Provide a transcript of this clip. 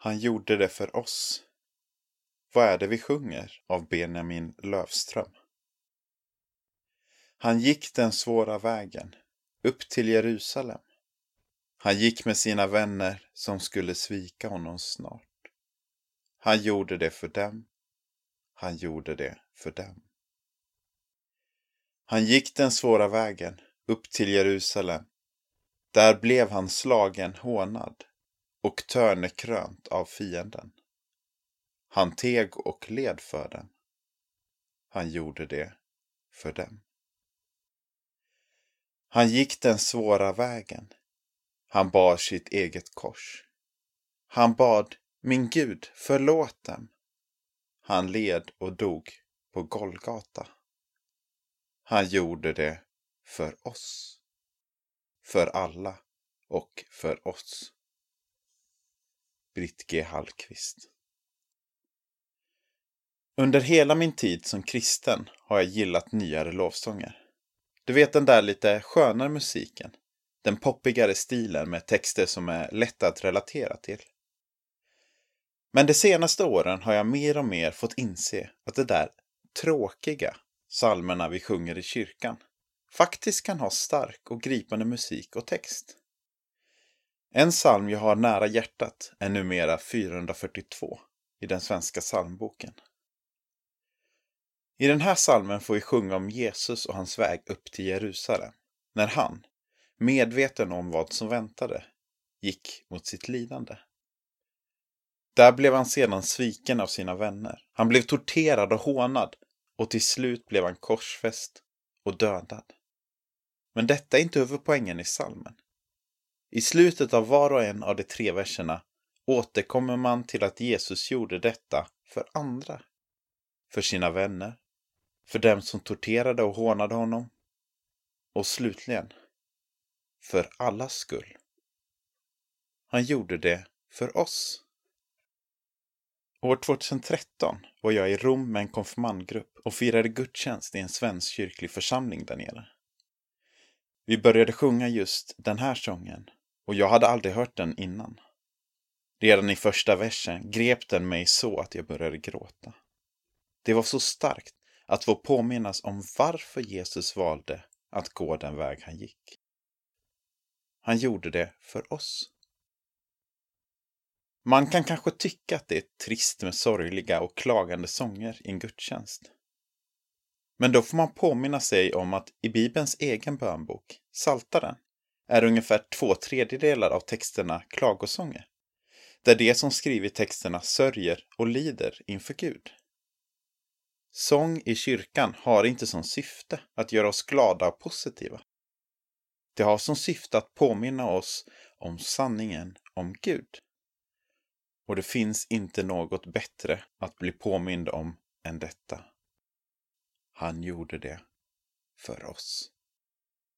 Han gjorde det för oss. Vad är det vi sjunger av Benjamin Lövström? Han gick den svåra vägen upp till Jerusalem. Han gick med sina vänner som skulle svika honom snart. Han gjorde det för dem. Han gjorde det för dem. Han gick den svåra vägen upp till Jerusalem. Där blev han slagen, hånad och törnekrönt av fienden. Han teg och led för dem. Han gjorde det för dem. Han gick den svåra vägen. Han bar sitt eget kors. Han bad, min Gud, förlåt dem. Han led och dog på Golgata. Han gjorde det för oss. För alla och för oss. Britt G. Hallqvist Under hela min tid som kristen har jag gillat nyare lovsånger. Du vet den där lite skönare musiken. Den poppigare stilen med texter som är lätta att relatera till. Men de senaste åren har jag mer och mer fått inse att det där tråkiga salmerna vi sjunger i kyrkan faktiskt kan ha stark och gripande musik och text. En psalm jag har nära hjärtat är numera 442 i den svenska psalmboken. I den här salmen får vi sjunga om Jesus och hans väg upp till Jerusalem, när han, medveten om vad som väntade, gick mot sitt lidande. Där blev han sedan sviken av sina vänner. Han blev torterad och hånad och till slut blev han korsfäst och dödad. Men detta är inte huvudpoängen i salmen. I slutet av var och en av de tre verserna återkommer man till att Jesus gjorde detta för andra. För sina vänner, för dem som torterade och hånade honom och slutligen för allas skull. Han gjorde det för oss. År 2013 var jag i Rom med en konfirmandgrupp och firade gudstjänst i en svensk kyrklig församling där nere. Vi började sjunga just den här sången och jag hade aldrig hört den innan. Redan i första versen grep den mig så att jag började gråta. Det var så starkt att få påminnas om varför Jesus valde att gå den väg han gick. Han gjorde det för oss. Man kan kanske tycka att det är trist med sorgliga och klagande sånger i en gudstjänst. Men då får man påminna sig om att i Bibelns egen bönbok, Saltaren, är ungefär två tredjedelar av texterna klagosånger. Där de som skrivit texterna sörjer och lider inför Gud. Sång i kyrkan har inte som syfte att göra oss glada och positiva. Det har som syfte att påminna oss om sanningen om Gud. Och det finns inte något bättre att bli påmind om än detta. Han gjorde det för oss.